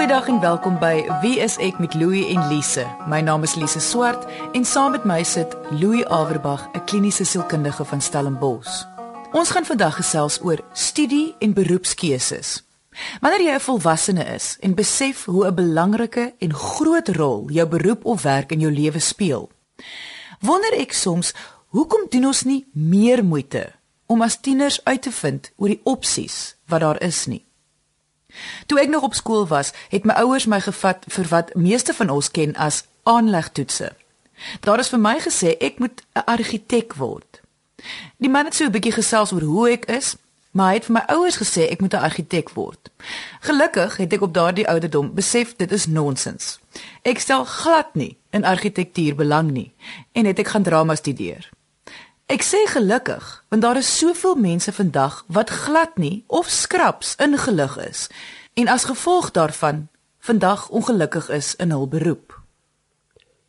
Goeiedag en welkom by Wie is ek met Louie en Lise. My naam is Lise Swart en saam met my sit Louie Averbag, 'n kliniese sielkundige van Stellenbosch. Ons gaan vandag gesels oor studie en beroepskeuses. Wanneer jy 'n volwassene is en besef hoe 'n belangrike en groot rol jou beroep of werk in jou lewe speel, wonder ek soms hoekom doen ons nie meer moeite om as tieners uit te vind oor die opsies wat daar is nie. Toe ek nog op skool was, het my ouers my gevat vir wat meeste van ons ken as aanlegtoetse. Daar is vir my gesê ek moet 'n argitek word. Die man het so 'n bietjie gesels oor hoe ek is, maar hy het vir my ouers gesê ek moet 'n argitek word. Gelukkig het ek op daardie ouderdom besef dit is nonsens. Ek stel glad nie in argitektuur belang nie en het ek gaan drama studeer. Ek sê gelukkig, want daar is soveel mense vandag wat glad nie of skraps ingelig is en as gevolg daarvan vandag ongelukkig is in hul beroep.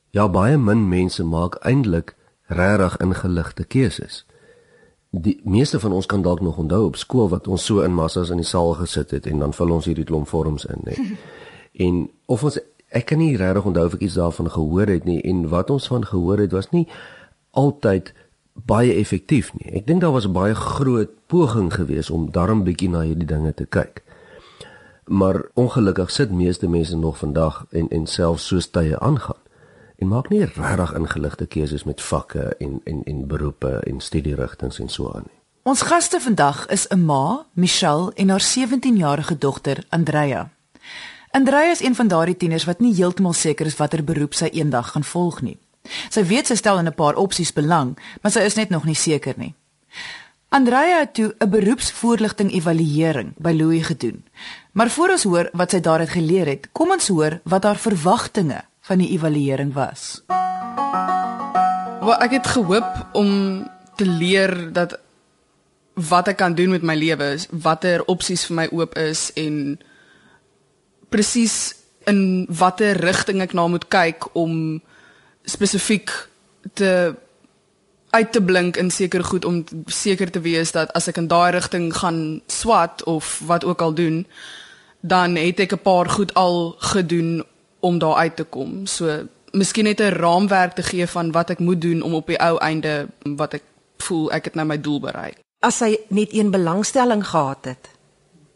Ja, baie min mense maak eintlik regtig ingeligte keuses. Die meeste van ons kan dalk nog onthou op skool wat ons so in massas in die saal gesit het en dan vul ons hierdie klomp vorms in, hè. en of ons ek kan nie regtig onthou of ek iets daarvan gehoor het nie en wat ons van gehoor het was nie altyd baie effektief nie. Ek dink daar was baie groot poging geweest om darm bietjie na hierdie dinge te kyk. Maar ongelukkig sit meeste mense nog vandag en en selfs soos tye aangaan en maak nie regtig ingeligte keuses met vakke en en en beroepe en studierigtinge en so aan nie. Ons gaste vandag is 'n ma, Michelle en haar 17-jarige dogter, Andrea. Andrea is een van daardie tieners wat nie heeltemal seker is watter beroep sy eendag gaan volg nie. Sy weet sy stel in 'n paar opsies belang, maar sy is net nog nie seker nie. Andrea het toe 'n beroepsvoorligting evaluering by Louis gedoen. Maar voor ons hoor wat sy daaruit geleer het, kom ons hoor wat haar verwagtinge van die evaluering was. Wel, ek het gehoop om te leer dat wat ek kan doen met my lewe is, watter opsies vir my oop is en presies in watter rigting ek na moet kyk om spesifiek te uit te blink in seker goed om seker te wees dat as ek in daai rigting gaan swat of wat ook al doen, dan het ek 'n paar goed al gedoen om daar uit te kom. So miskien net 'n raamwerk te gee van wat ek moet doen om op die ou einde wat ek voel ek het nou my doel bereik. As hy net een belangstelling gehad het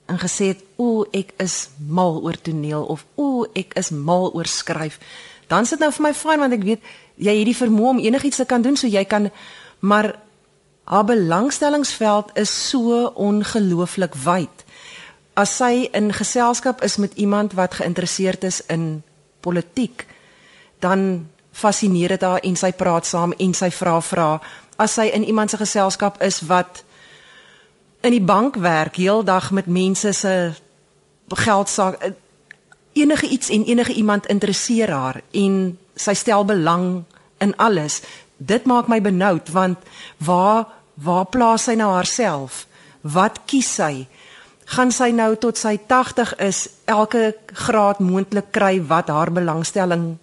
en gesê het o, ek is mal oor toneel of o, ek is mal oor skryf, dan sit nou vir my fyn want ek weet jy het die vermoë om enigiets te kan doen so jy kan maar haar belangstellingsveld is so ongelooflik wyd. As sy in geselskap is met iemand wat geïnteresseerd is in politiek, dan fascineer dit haar en sy praat saam en sy vra vra. As sy in iemand se geselskap is wat in die bank werk, heeldag met mense se geld saak enige iets en enige iemand interesseer haar en sy stel belang in alles. Dit maak my benoud want waar waar plaas sy nou haarself? Wat kies sy? Gaan sy nou tot sy 80 is elke graad moontlik kry wat haar belangstelling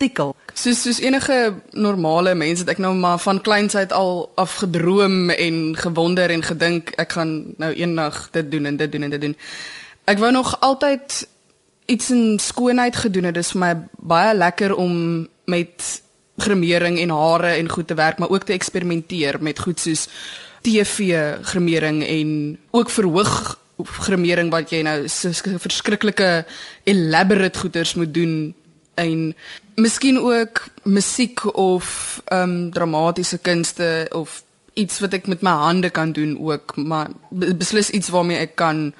tikkel? Soos soos enige normale mens het ek nou maar van kleins uit al afgedroom en gewonder en gedink ek gaan nou eendag dit doen en dit doen en dit doen. Ek wou nog altyd iets in skoonheid gedoen het. Dit is vir my baie lekker om met gremering en hare en goed te werk, maar ook te eksperimenteer met goed soos TV gremering en ook verhoog gremering wat jy nou so verskriklike elaborate goeders moet doen en miskien ook musiek of ehm um, dramatiese kunste of iets wat ek met my hande kan doen ook maar beslis iets waarmee ek kan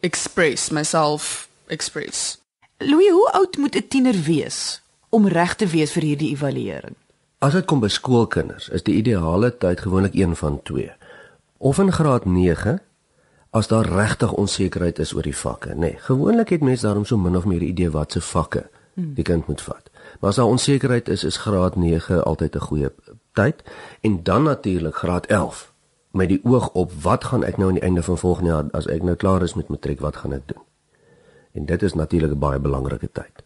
express myself express. Louis, hoe oud moet 'n tiener wees om reg te wees vir hierdie evaluering? As dit kom by skoolkinders, is die ideale tyd gewoonlik een van 2. Of in graad 9 as daar regtig onsekerheid is oor die vakke, nê. Nee, gewoonlik het mense daarom so min of meer 'n idee wat se vakke hmm. die kind moet vat. Maar as daar onsekerheid is, is graad 9 altyd 'n goeie tyd en dan natuurlik graad 11 met die oog op wat gaan ek nou aan die einde van volgende jaar as ek nou klaar is met matriek, wat gaan ek doen? En dit is natuurlik 'n baie belangrike tyd.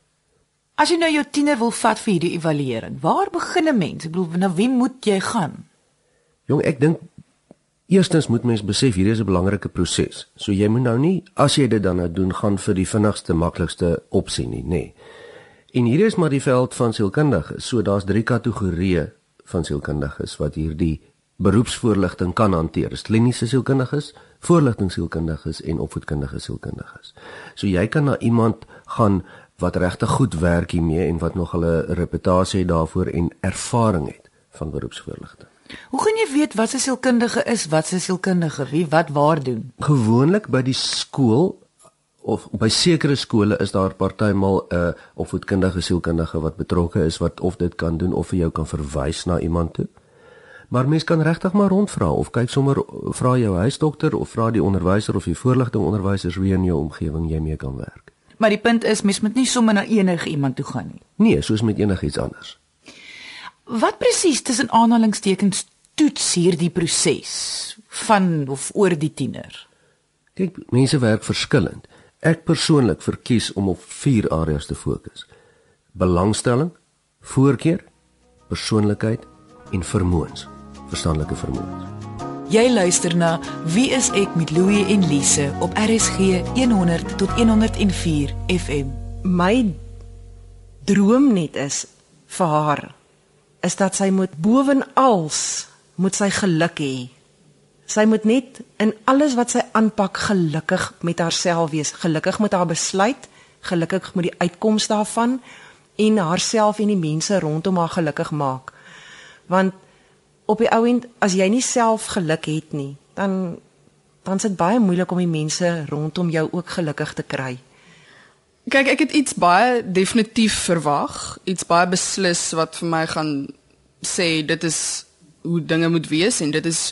As jy nou jou tiener wil vat vir hierdie evaluering, waar begin 'n mens? Ek bedoel, na wie moet jy gaan? Jong, ek dink Eerstens moet mens besef hierdie is 'n belangrike proses. So jy moet nou nie as jy dit dan nou doen gaan vir die vinnigste, maklikste opsie nie, nê. Nee. En hier is maar die veld van sielkundiges. So daar's drie kategorieë van sielkundiges wat hierdie beroepsvoorligting kan hanteer. Dis kliniese sielkundiges, voorligtingsielkundiges en opvoedkundige sielkundiges. So jy kan na iemand gaan wat regtig goed werk hiermee en wat nog hulle reputasie daarvoor en ervaring het van beroepsvoorligting. Hoe gaan jy weet wat 'n sielkundige is, wat 'n sielkundige, wie wat waar doen? Gewoonlik by die skool of by sekere skole is daar partymal 'n uh, opvoedkundige sielkundige wat betrokke is wat of dit kan doen of vir jou kan verwys na iemand toe. Maar mens kan regtig maar rondvra of kyk sommer vra jou huisdokter of vra die onderwyser of die voorligting onderwysers wie in jou omgewing jy mee kan werk. Maar die punt is mens moet nie sommer na enige iemand toe gaan nie. Nee, soos met enigiets anders. Wat presies tussen aanhalingstekens toets hierdie proses van of oor die tiener? Kyk, mense werk verskillend. Ek persoonlik verkies om op vier areas te fokus: belangstelling, voorkeur, persoonlikheid en vermoëns, verstandelike vermoëns. Jy luister na Wie is ek met Louie en Lise op RSG 100 tot 104 FM. My droom net is vir haar is dat sy moet bovenals moet sy geluk hê. Sy moet net in alles wat sy aanpak gelukkig met haarself wees, gelukkig met haar besluit, gelukkig met die uitkoms daarvan en haarself en die mense rondom haar gelukkig maak. Want op die ouend as jy nie self geluk het nie, dan dan is dit baie moeilik om die mense rondom jou ook gelukkig te kry. Kyk, ek het iets baie definitief verwag, iets baie beslis wat vir my gaan sê dit is hoe dinge moet wees en dit is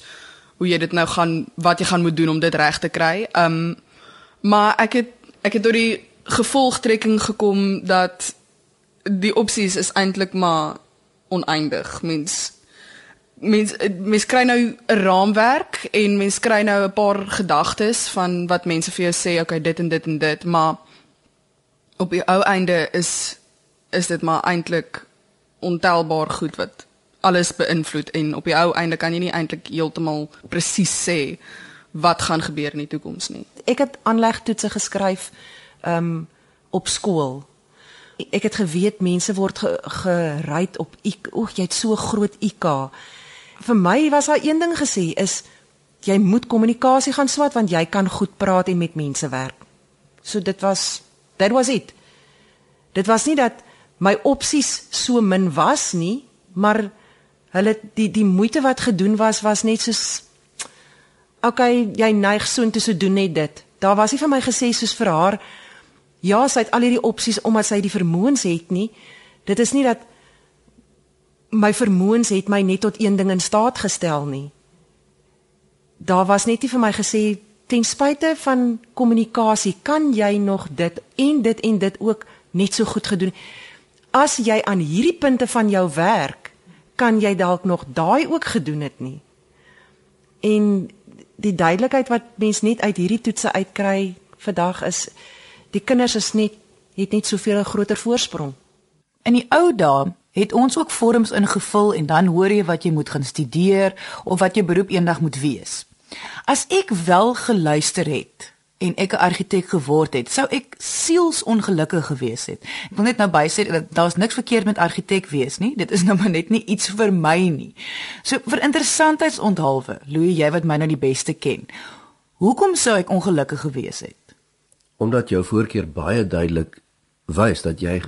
hoe jy dit nou gaan wat jy gaan moet doen om dit reg te kry. Um maar ek het ek het tot die gevolgtrekking gekom dat die opsies is eintlik maar oneindig. Mens mens mens kry nou 'n raamwerk en mens kry nou 'n paar gedagtes van wat mense vir jou sê, okay, dit en dit en dit, maar op die ou einde is is dit maar eintlik ontelbaar goed wat alles beïnvloed en op die ou einde kan jy nie eintlik heeltemal presies sê wat gaan gebeur in die toekoms nie. Ek het aanlegtoetse geskryf um op skool. Ek het geweet mense word ge, gery op oek, jy het so groot IQ. Vir my was daar een ding gesê is jy moet kommunikasie gaan swat want jy kan goed praat en met mense werk. So dit was that was it. Dit was nie dat my opsies so min was nie, maar hulle die die moeite wat gedoen was was net soos okay, jy neig so intoe so doen net dit. Daar was nie vir my gesê soos vir haar ja, sy het al hierdie opsies omdat sy die vermoëns het nie. Dit is nie dat my vermoëns het my net tot een ding in staat gestel nie. Daar was net nie vir my gesê ten spyte van kommunikasie kan jy nog dit en dit en dit ook net so goed gedoen. As jy aan hierdie punte van jou werk, kan jy dalk nog daai ook gedoen het nie. En die duidelikheid wat mens net uit hierdie toetse uitkry vandag is die kinders is net het net soveel 'n groter voorsprong. In die ou dae het ons ook vorms ingevul en dan hoor jy wat jy moet gaan studeer of wat jou beroep eendag moet wees. As ek wel geluister het en ek 'n argitek geword het, sou ek sielsongelukkig gewees het. Ek wil net nou bysê dat daar's niks verkeerd met argitek wees nie. Dit is nou maar net nie iets vir my nie. So vir interessantheidsonthaalwe, Louis, jy wat my nou die beste ken. Hoekom sou ek ongelukkig gewees het? Omdat jou voorkeur baie duidelik wys dat jy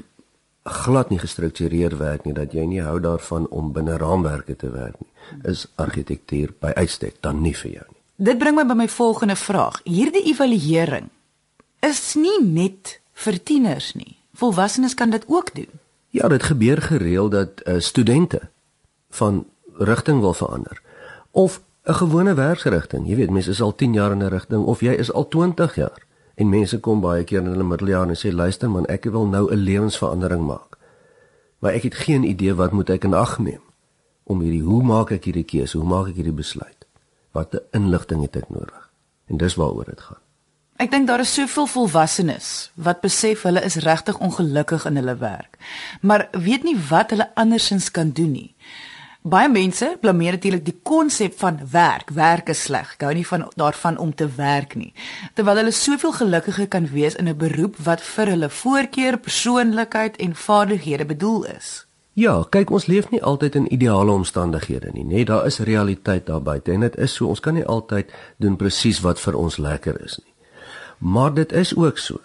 glad nie gestruktureer werk nie dat jy nie hou daarvan om binne raamwerke te werk nie is argitektuur by uitstek dan nie vir jou nie. Dit bring my by my volgende vraag. Hierdie evaluering is nie net vir tieners nie. Volwassenes kan dit ook doen. Ja dit gebeur gereeld dat uh, studente van rigting wil verander of 'n gewone werksrigting. Jy weet mense is al 10 jaar in 'n rigting of jy is al 20 jaar En mense kom baie keer in hulle middeljare en sê luister man, ek wil nou 'n lewensverandering maak. Maar ek het geen idee wat moet ek in ag neem om hierdie hoe maak ek hierdie keuse? Hoe maak ek hierdie besluit? Watter inligting het ek nodig? En dis waaroor dit gaan. Ek dink daar is soveel volwassenes wat besef hulle is regtig ongelukkig in hulle werk, maar weet nie wat hulle andersins kan doen nie. Baie mense blameer natuurlik die konsep van werk. Werk is sleg. Ek hou nie van daarvan om te werk nie. Terwyl hulle soveel gelukkiger kan wees in 'n beroep wat vir hulle voorkeur, persoonlikheid en vaardighede bedoel is. Ja, kyk ons leef nie altyd in ideale omstandighede nie, nê? Daar is realiteit daar buite en dit is so ons kan nie altyd doen presies wat vir ons lekker is nie. Maar dit is ook so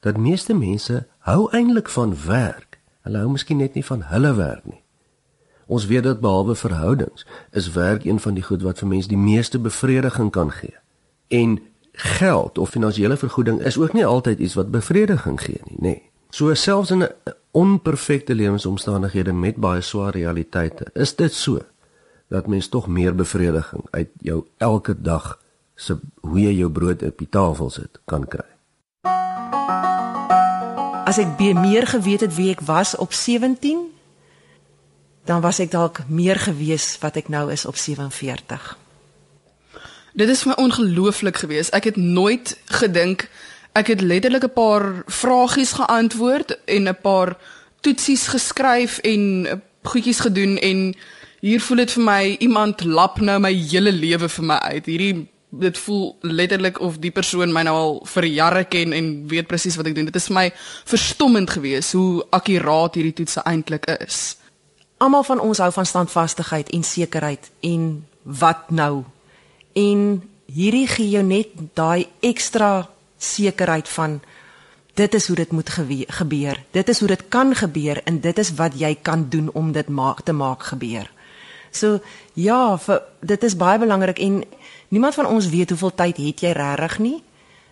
dat meeste mense hou eintlik van werk. Hulle hou miskien net nie van hulle werk nie. Ons weet dat behalwe verhoudings is werk een van die goed wat vir mense die meeste bevrediging kan gee. En geld of finansiële vergoeding is ook nie altyd iets wat bevrediging gee nie, nê. So selfs in 'n onperfekte lewensomstandighede met baie swaar realiteite, is dit so dat mens tog meer bevrediging uit jou elke dag se hoe jy jou brood op die tafel sit kan kry. As ek meer geweet het wie ek was op 17, dan was ek dalk meer gewees wat ek nou is op 47. Dit is vir my ongelooflik geweest. Ek het nooit gedink ek het letterlik 'n paar vragies geantwoord en 'n paar toetsies geskryf en goedjies gedoen en hier voel dit vir my iemand lap nou my hele lewe vir my uit. Hierdie dit voel letterlik of die persoon my nou al vir jare ken en weet presies wat ek doen. Dit is vir my verstommend geweest hoe akkuraat hierdie toetse eintlik is. Almal van ons hou van standvastigheid en sekerheid en wat nou? En hierdie gee jou net daai ekstra sekerheid van dit is hoe dit moet gebeur. Dit is hoe dit kan gebeur en dit is wat jy kan doen om dit maak te maak gebeur. So ja, vir, dit is baie belangrik en niemand van ons weet hoeveel tyd het jy regtig nie.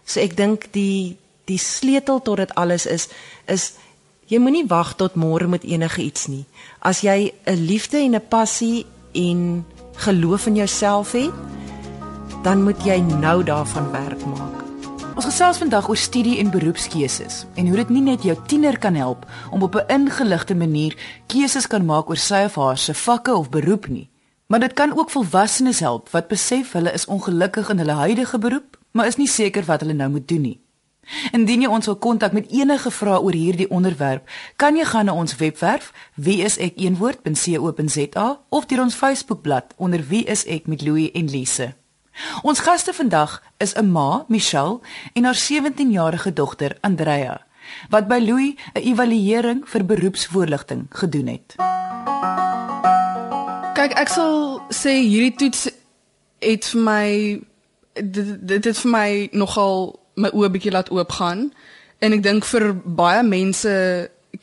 So ek dink die die sleutel tot dit alles is is jy moenie wag tot môre met enige iets nie. As jy 'n liefde en 'n passie en geloof in jouself het, dan moet jy nou daarvan werk maak. Ons gesels vandag oor studie en beroepskeuses en hoe dit nie net jou tiener kan help om op 'n ingeligte manier keuses kan maak oor sy of haar se vakke of beroep nie, maar dit kan ook volwassenes help wat besef hulle is ongelukkig in hulle huidige beroep, maar is nie seker wat hulle nou moet doen nie. Indien jy ons wil kontak met enige vrae oor hierdie onderwerp, kan jy gaan na ons webwerf wieisek1woord.co.za of deur ons Facebookblad onder wie is ek met Louie en Lise. Ons gaste vandag is 'n ma, Michelle, en haar 17-jarige dogter, Andrea, wat by Louis 'n evaluering vir beroepsvoorligting gedoen het. Kyk, ek sal sê hierdie toets het vir my dit dit het vir my nogal my oë bietjie laat oopgaan en ek dink vir baie mense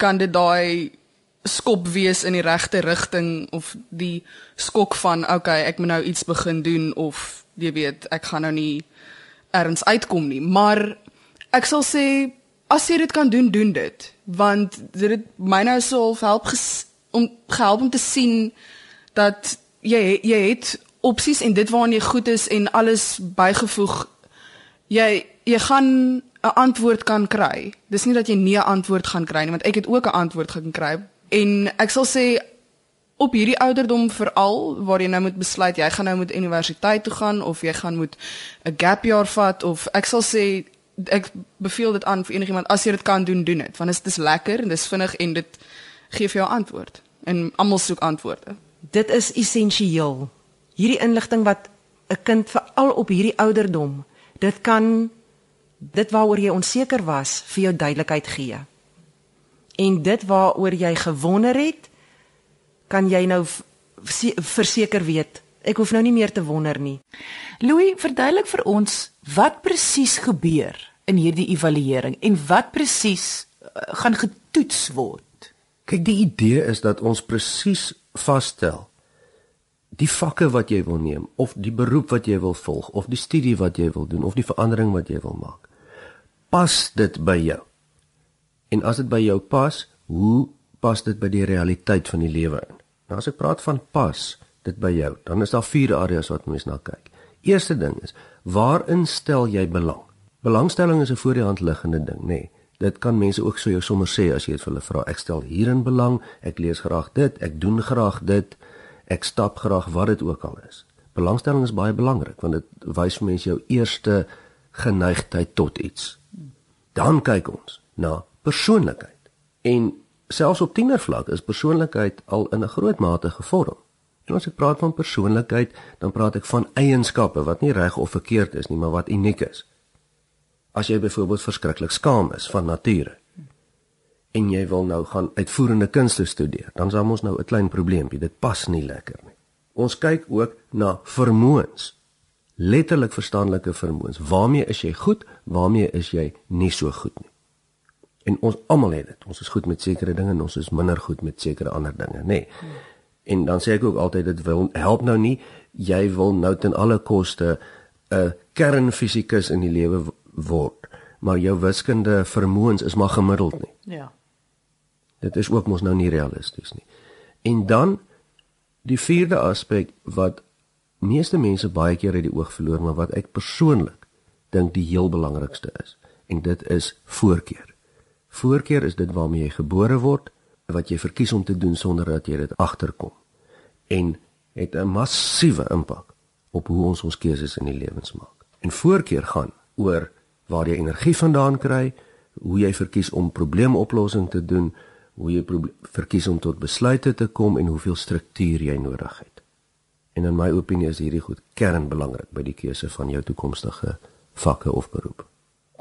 kan dit daai skop wees in die regte rigting of die skok van okay, ek moet nou iets begin doen of jy weet, ek gaan nou nie ergens uitkom nie, maar ek sal sê as jy dit kan doen, doen dit, want dit het my nou so help ges, om gehelp om te sien dat jy jy het opsies en dit waarna jy goed is en alles bygevoeg. Jy jy gaan 'n antwoord kan kry. Dis nie dat jy nie 'n antwoord gaan kry nie, want ek het ook 'n antwoord gekry en ek sal sê op hierdie ouderdom veral waar jy nou moet besluit jy gaan nou moet universiteit toe gaan of jy gaan moet 'n gap jaar vat of ek sal sê ek beveel dit aan vir enigiemand as jy dit kan doen doen dit want dit is lekker en dit is vinnig en dit gee vir jou antwoord. En almal soek antwoorde. Dit is essensieel hierdie inligting wat 'n kind veral op hierdie ouderdom dit kan dit waaroor jy onseker was vir jou duidelikheid gee en dit waaroor jy gewonder het kan jy nou verseker weet ek hoef nou nie meer te wonder nie. Louis, verduidelik vir ons wat presies gebeur in hierdie evaluering en wat presies uh, gaan getoets word. Kyk, die idee is dat ons presies vasstel die vakke wat jy wil neem of die beroep wat jy wil volg of die studie wat jy wil doen of die verandering wat jy wil maak. Pas dit by jou? En as dit by jou pas, hoe pas dit by die realiteit van die lewe in? Nou as ek praat van pas dit by jou, dan is daar vier areas wat mens na kyk. Eerste ding is, waarin stel jy belang? Belangstelling is 'n voor die hand liggende ding, nê. Nee, dit kan mense ook so jou sommer sê as jy dit vir hulle vra. Ek stel hierin belang, ek lees graag dit, ek doen graag dit, ek stap graag wat dit ook al is. Belangstelling is baie belangrik want dit wys vir mense jou eerste geneigtheid tot iets. Dan kyk ons na persoonlikheid. En selfs op tienervlak is persoonlikheid al in 'n groot mate gevorm. En as ek praat van persoonlikheid, dan praat ek van eienskappe wat nie reg of verkeerd is nie, maar wat uniek is. As jy byvoorbeeld verskriklik skaam is van nature en jy wil nou gaan uitvoerende kunste studeer, dan is ons nou 'n klein probleempie. Dit pas nie lekker nie. Ons kyk ook na vermoëns. Letterlik verstandelike vermoëns. Waarmee is jy goed? Waarmee is jy nie so goed nie? En ons almal het dit. Ons is goed met sekere dinge en ons is minder goed met sekere ander dinge, nê. Nee. En dan sê ek ook altyd dit wil help nou nie jy wil nou ten alle koste 'n kernfisikus in die lewe word, maar jou wiskunde vermoëns is maar gemiddeld nie. Ja. Dit is ook mos nou nie realisties nie. En dan die vierde aspek wat meeste mense baie keer uit die oog verloor, maar wat ek persoonlik dink die heel belangrikste is, en dit is voorkeur. Voorkeur is dit waarmee jy gebore word, wat jy verkies om te doen sonder dat jy dit agterkom. En het 'n massiewe impak op hoe ons ons keuses in die lewens maak. En voorkeur gaan oor waar jy energie vandaan kry, hoe jy verkies om probleemoplossing te doen, hoe jy verkies om tot besluite te kom en hoeveel struktuur jy nodig het. En in my opinie is hierdie goed kernbelangrik by die keuse van jou toekomstige vakke of beroep.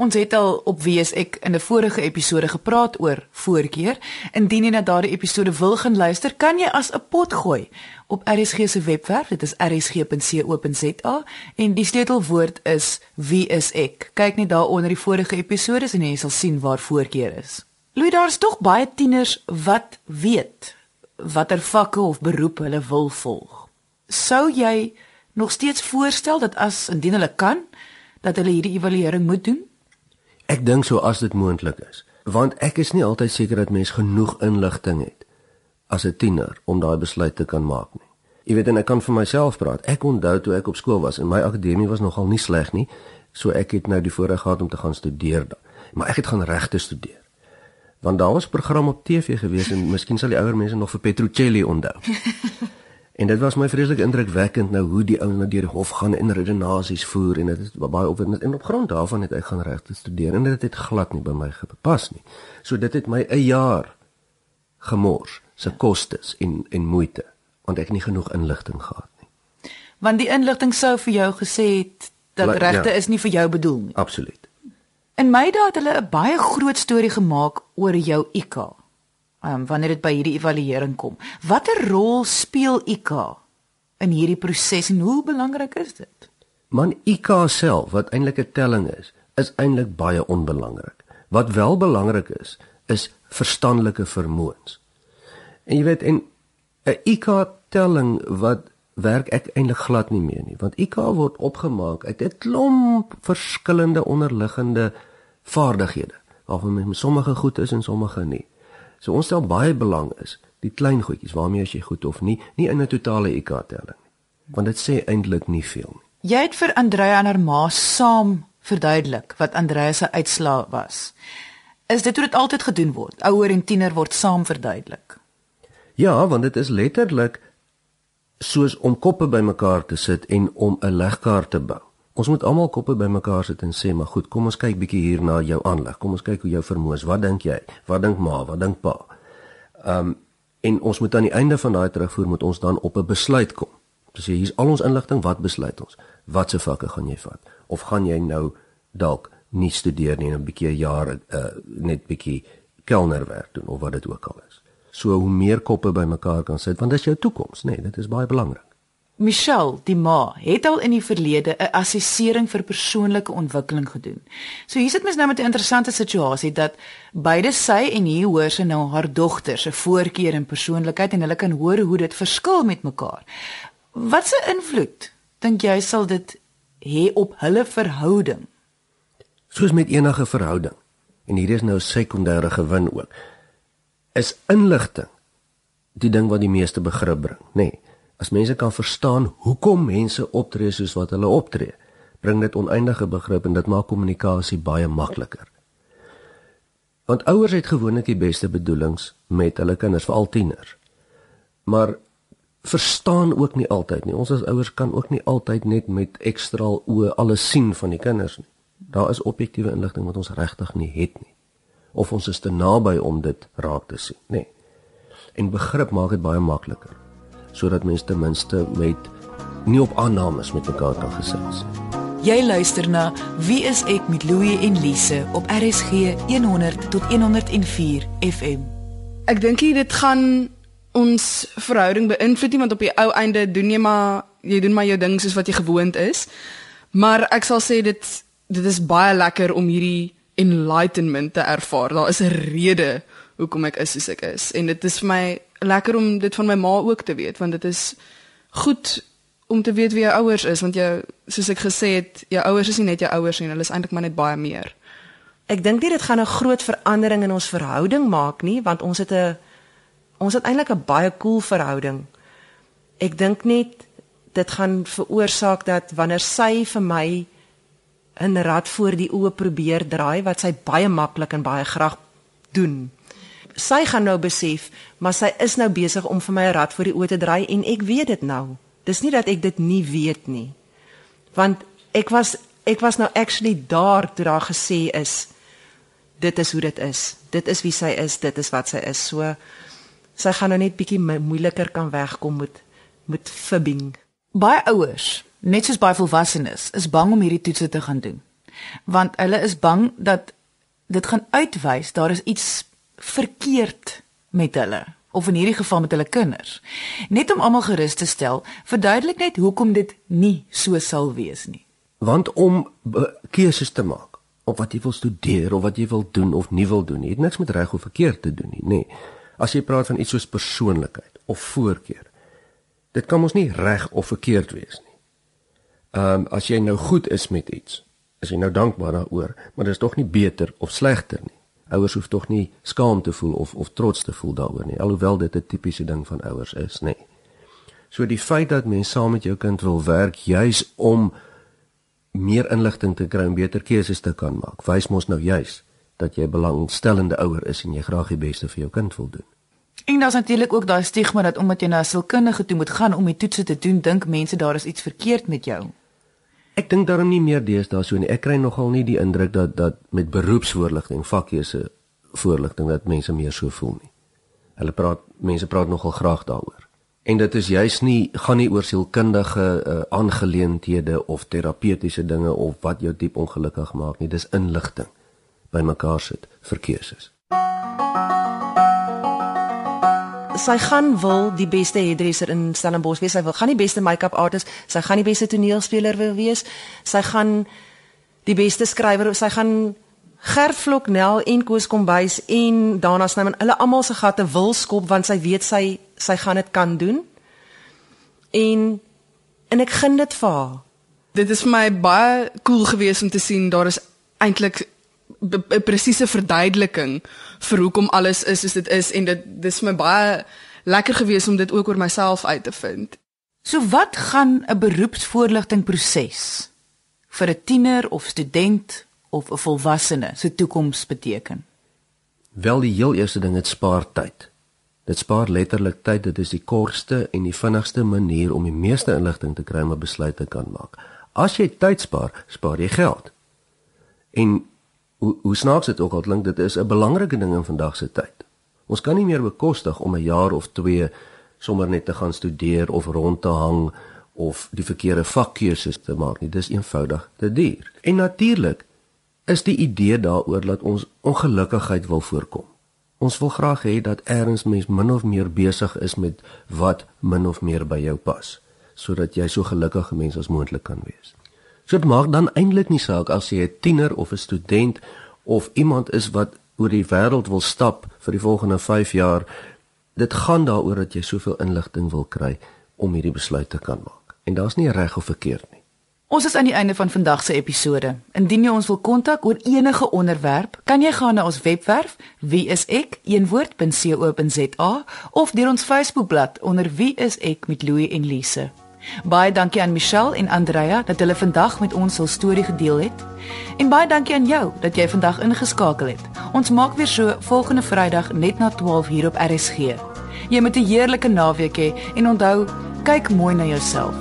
Ons het al op wees ek in 'n vorige episode gepraat oor voorkeur. Indien jy na daardie episode wil gaan luister, kan jy as 'n pot gooi op RSG se webwerf. Dit is rsg.co.za en die sleutelwoord is wie is ek. Kyk net daar onder die vorige episode en jy sal sien waar voorkeur is. Louis, daar's tog baie tieners wat weet watter vakke of beroepe hulle wil volg. Sou jy nog steeds voorstel dat as indien hulle kan, dat hulle hierdie evaluering moet doen? Ek dink so as dit moontlik is, want ek is nie altyd seker dat mens genoeg inligting het as 'n tiener om daai besluit te kan maak nie. Jy weet en ek kan vir myself praat. Ek onthou toe ek op skool was en my akademie was nogal nie sleg nie, so ek het nou die voorreg gehad om te gaan studeer daar. Maar ek het gaan regte studeer. Want daar was 'n program op TV gewees en miskien sal die ouer mense nog vir Petruccelli onthou. En dit was my vreeslik indrukwekkend nou hoe die ou na deur die hof gaan en redenasies voer en dit is baie opwindend en op grond daarvan het ek gaan regte studeer en dit het glad nie by my gepas nie. So dit het my 'n jaar gemors se kostes en en moeite want ek het nie genoeg inligting gehad nie. Want die inligting sou vir jou gesê het dat regte ja, is nie vir jou bedoel nie. Absoluut. In my dae het hulle 'n baie groot storie gemaak oor jou IQ um, wanneer dit by hierdie evaluering kom. Watter rol speel IQ in hierdie proses en hoe belangrik is dit? Man IQ self wat eintlik 'n telling is, is eintlik baie onbelangrik. Wat wel belangrik is, is verstandelike vermoëns. En jy weet en 'n IQ telling wat werk ek eintlik glad nie meer nie, want IQ word opgemaak uit 'n klomp verskillende onderliggende vaardighede, waarvan sommige goed is en sommige nie. So ons stel baie belang is die klein goedjies waarmee as jy goed of nie, nie in 'n totale IQ telling nie. Want dit sê eintlik nie veel nie. Jy het vir Andrea en haar ma saam verduidelik wat Andrea se uitslaa was. Is dit hoe dit altyd gedoen word? Ouer en tiener word saam verduidelik. Ja, want dit is letterlik soos om koppe bymekaar te sit en om 'n legkaart te bou. Ons moet almal koppe bymekaar sit en sê, maar goed, kom ons kyk bietjie hier na jou aanleg. Kom ons kyk hoe jou vermoëns. Wat dink jy? Wat dink ma? Wat dink pa? Ehm um, en ons moet aan die einde van daai terugvoer moet ons dan op 'n besluit kom. Dis so, hier's al ons inligting, wat besluit ons? Watse vakke gaan jy vat? Of gaan jy nou dalk nie studeer nie en 'n bietjie jare uh, net bietjie kelnerwerk doen of wat dit ook al is. So hoe meer koppe bymekaar kan sit, want dis jou toekoms, nê? Nee, dit is baie belangrik. Michelle, die ma, het al in die verlede 'n assessering vir persoonlike ontwikkeling gedoen. So hier sit mens nou met 'n interessante situasie dat beide sy en hier hoor sy nou haar dogter se voorkeur en persoonlikheid en hulle kan hoor hoe dit verskil met mekaar. Wat se invloed dink jy sal dit hê op hulle verhouding? Soos met enige verhouding. En hier is nou sekondêre gewin ook. Is inligting die ding wat die meeste begrip bring, nê? Nee As mense kan verstaan hoekom mense optree soos wat hulle optree, bring dit oneindige begrip en dit maak kommunikasie baie makliker. Want ouers het gewoonlik die beste bedoelings met hulle kinders, veral tieners. Maar verstaan ook nie altyd nie. Ons as ouers kan ook nie altyd net met ekstra oë alles sien van die kinders nie. Daar is objektiewe inligting wat ons regtig nie het nie. Of ons is te naby om dit raak te sien, nê. Nee. En begrip maak dit baie makliker. Sodat mense ten minste met nie op aannames met mekaar kan gesels nie. Jy luister na Wie is ek met Louie en Lise op RSG 100 tot 104 FM. Ek dink dit gaan ons verhouding beïnvloed nie want op die ou einde doen jy maar jy doen maar jou ding soos wat jy gewoond is. Maar ek sal sê dit dit is baie lekker om hierdie enlightenment te ervaar. Daar is 'n rede hoekom ek is soos ek is en dit is vir my lekker om dit van my ma ook te weet want dit is goed om te weet wie jou ouers is want jou soos ek gesê het, jou ouers is nie net jou ouers nie, hulle is eintlik maar net baie meer. Ek dink nie dit gaan 'n groot verandering in ons verhouding maak nie, want ons het 'n ons het eintlik 'n baie cool verhouding. Ek dink net dit gaan veroorsaak dat wanneer sy vir my 'n rad voor die oë probeer draai wat sy baie maklik en baie graag doen. Sy gaan nou besef, maar sy is nou besig om vir my 'n rad voor die oë te draai en ek weet dit nou. Dis nie dat ek dit nie weet nie. Want ek was ek was nou actually daar toe daar gesê is dit is hoe dit is. Dit is wie sy is, dit is wat sy is. So sy gaan nou net bietjie moeiliker kan wegkom met met fibbing. Baie ouers, net soos baie volwassenes, is bang om hierdie toetse te gaan doen. Want hulle is bang dat dit gaan uitwys daar is iets verkeerd met hulle of in hierdie geval met hulle kinders. Net om almal gerus te stel, verduidelik net hoekom dit nie so sal wees nie. Want om keuses te maak op wat jy wil studeer of wat jy wil doen of nie wil doen nie, het niks met reg of verkeerd te doen nie, nê. Nee. As jy praat van iets soos persoonlikheid of voorkeur, dit kan mos nie reg of verkeerd wees nie. Ehm um, as jy nou goed is met iets, is jy nou dankbaar daaroor, maar dit is tog nie beter of slegter nie. Ouers hoef tog nie skaam te voel of of trots te voel daaroor nie, alhoewel dit 'n tipiese ding van ouers is, nê. So die feit dat mens saam met jou kind wil werk juis om meer inligting te kry en beter keuses te kan maak. Wys mos nou juis dat jy belangstellende ouer is en jy graag die beste vir jou kind wil doen. En daar's natuurlik ook daai stigma dat omdat jy na 'n sielkundige toe moet gaan om die toetse te doen, dink mense daar is iets verkeerd met jou. Ek dink daarom nie meer deesdae so nie. Ek kry nogal nie die indruk dat dat met beroepsvoorligting, vakkeuse voorligting dat mense meer so voel nie. Hulle praat mense praat nogal graag daaroor. En dit is juis nie gaan nie oor sielkundige uh, aangeleenthede of terapeutiese dinge of wat jou diep ongelukkig maak nie. Dis inligting bymekaar sit vir keuses. Sy gaan wil die beste hairdresser in Stellenbosch wees. Sy wil gaan die beste make-up artist, sy gaan die beste toneelspeler wil wees. Sy gaan die beste skrywer, sy gaan Gerflok Nel en Koos Kombuis en Dana Snyman, hulle almal se gatte wil skop want sy weet sy sy gaan dit kan doen. En en ek gun dit vir haar. Dit is vir my baie cool geweest om te sien daar is eintlik presiese verduideliking vir hoekom alles is soos dit is en dit dis vir my baie lekker geweest om dit ook oor myself uit te vind. So wat gaan 'n beroepsvoorligting proses vir 'n tiener of student of 'n volwassene se toekoms beteken? Wel die heel eerste ding dit spaar tyd. Dit spaar letterlik tyd. Dit is die kortste en die vinnigste manier om die meeste inligting te kry om 'n besluit te kan maak. As jy tyd spaar, spaar jy geld. En hoe hoe snaaks dit ook al klink, dit is 'n belangrike ding in vandag se tyd. Ons kan nie meer bekostig om 'n jaar of 2 sommer net te gaan studeer of rond te hang of die verkeerde vakkeuses te maak nie. Dis eenvoudig te duur. En natuurlik is die idee daaroor dat ons ongelukkigheid wil voorkom. Ons wil graag hê dat erns mens min of meer besig is met wat min of meer by jou pas, sodat jy so gelukkige mens as moontlik kan wees. So dit maak dan eintlik nie saak as jy 'n tiener of 'n student of iemand is wat oor die wêreld wil stap vir die volgende 5 jaar. Dit gaan daaroor dat jy soveel inligting wil kry om hierdie besluit te kan maak. En daar's nie reg of verkeerd nie. Ons is aan die einde van vandag se episode. Indien jy ons wil kontak oor enige onderwerp, kan jy gaan na ons webwerf wieisek.co.za of deur ons Facebookblad onder Wie is ek met Louie en Lise. Baie dankie aan Michelle en Andrea dat hulle vandag met ons hul storie gedeel het. En baie dankie aan jou dat jy vandag ingeskakel het. Ons maak weer so volgende Vrydag net na 12 hier op RSG. Jy moet 'n heerlike naweek hê he, en onthou, kyk mooi na jouself.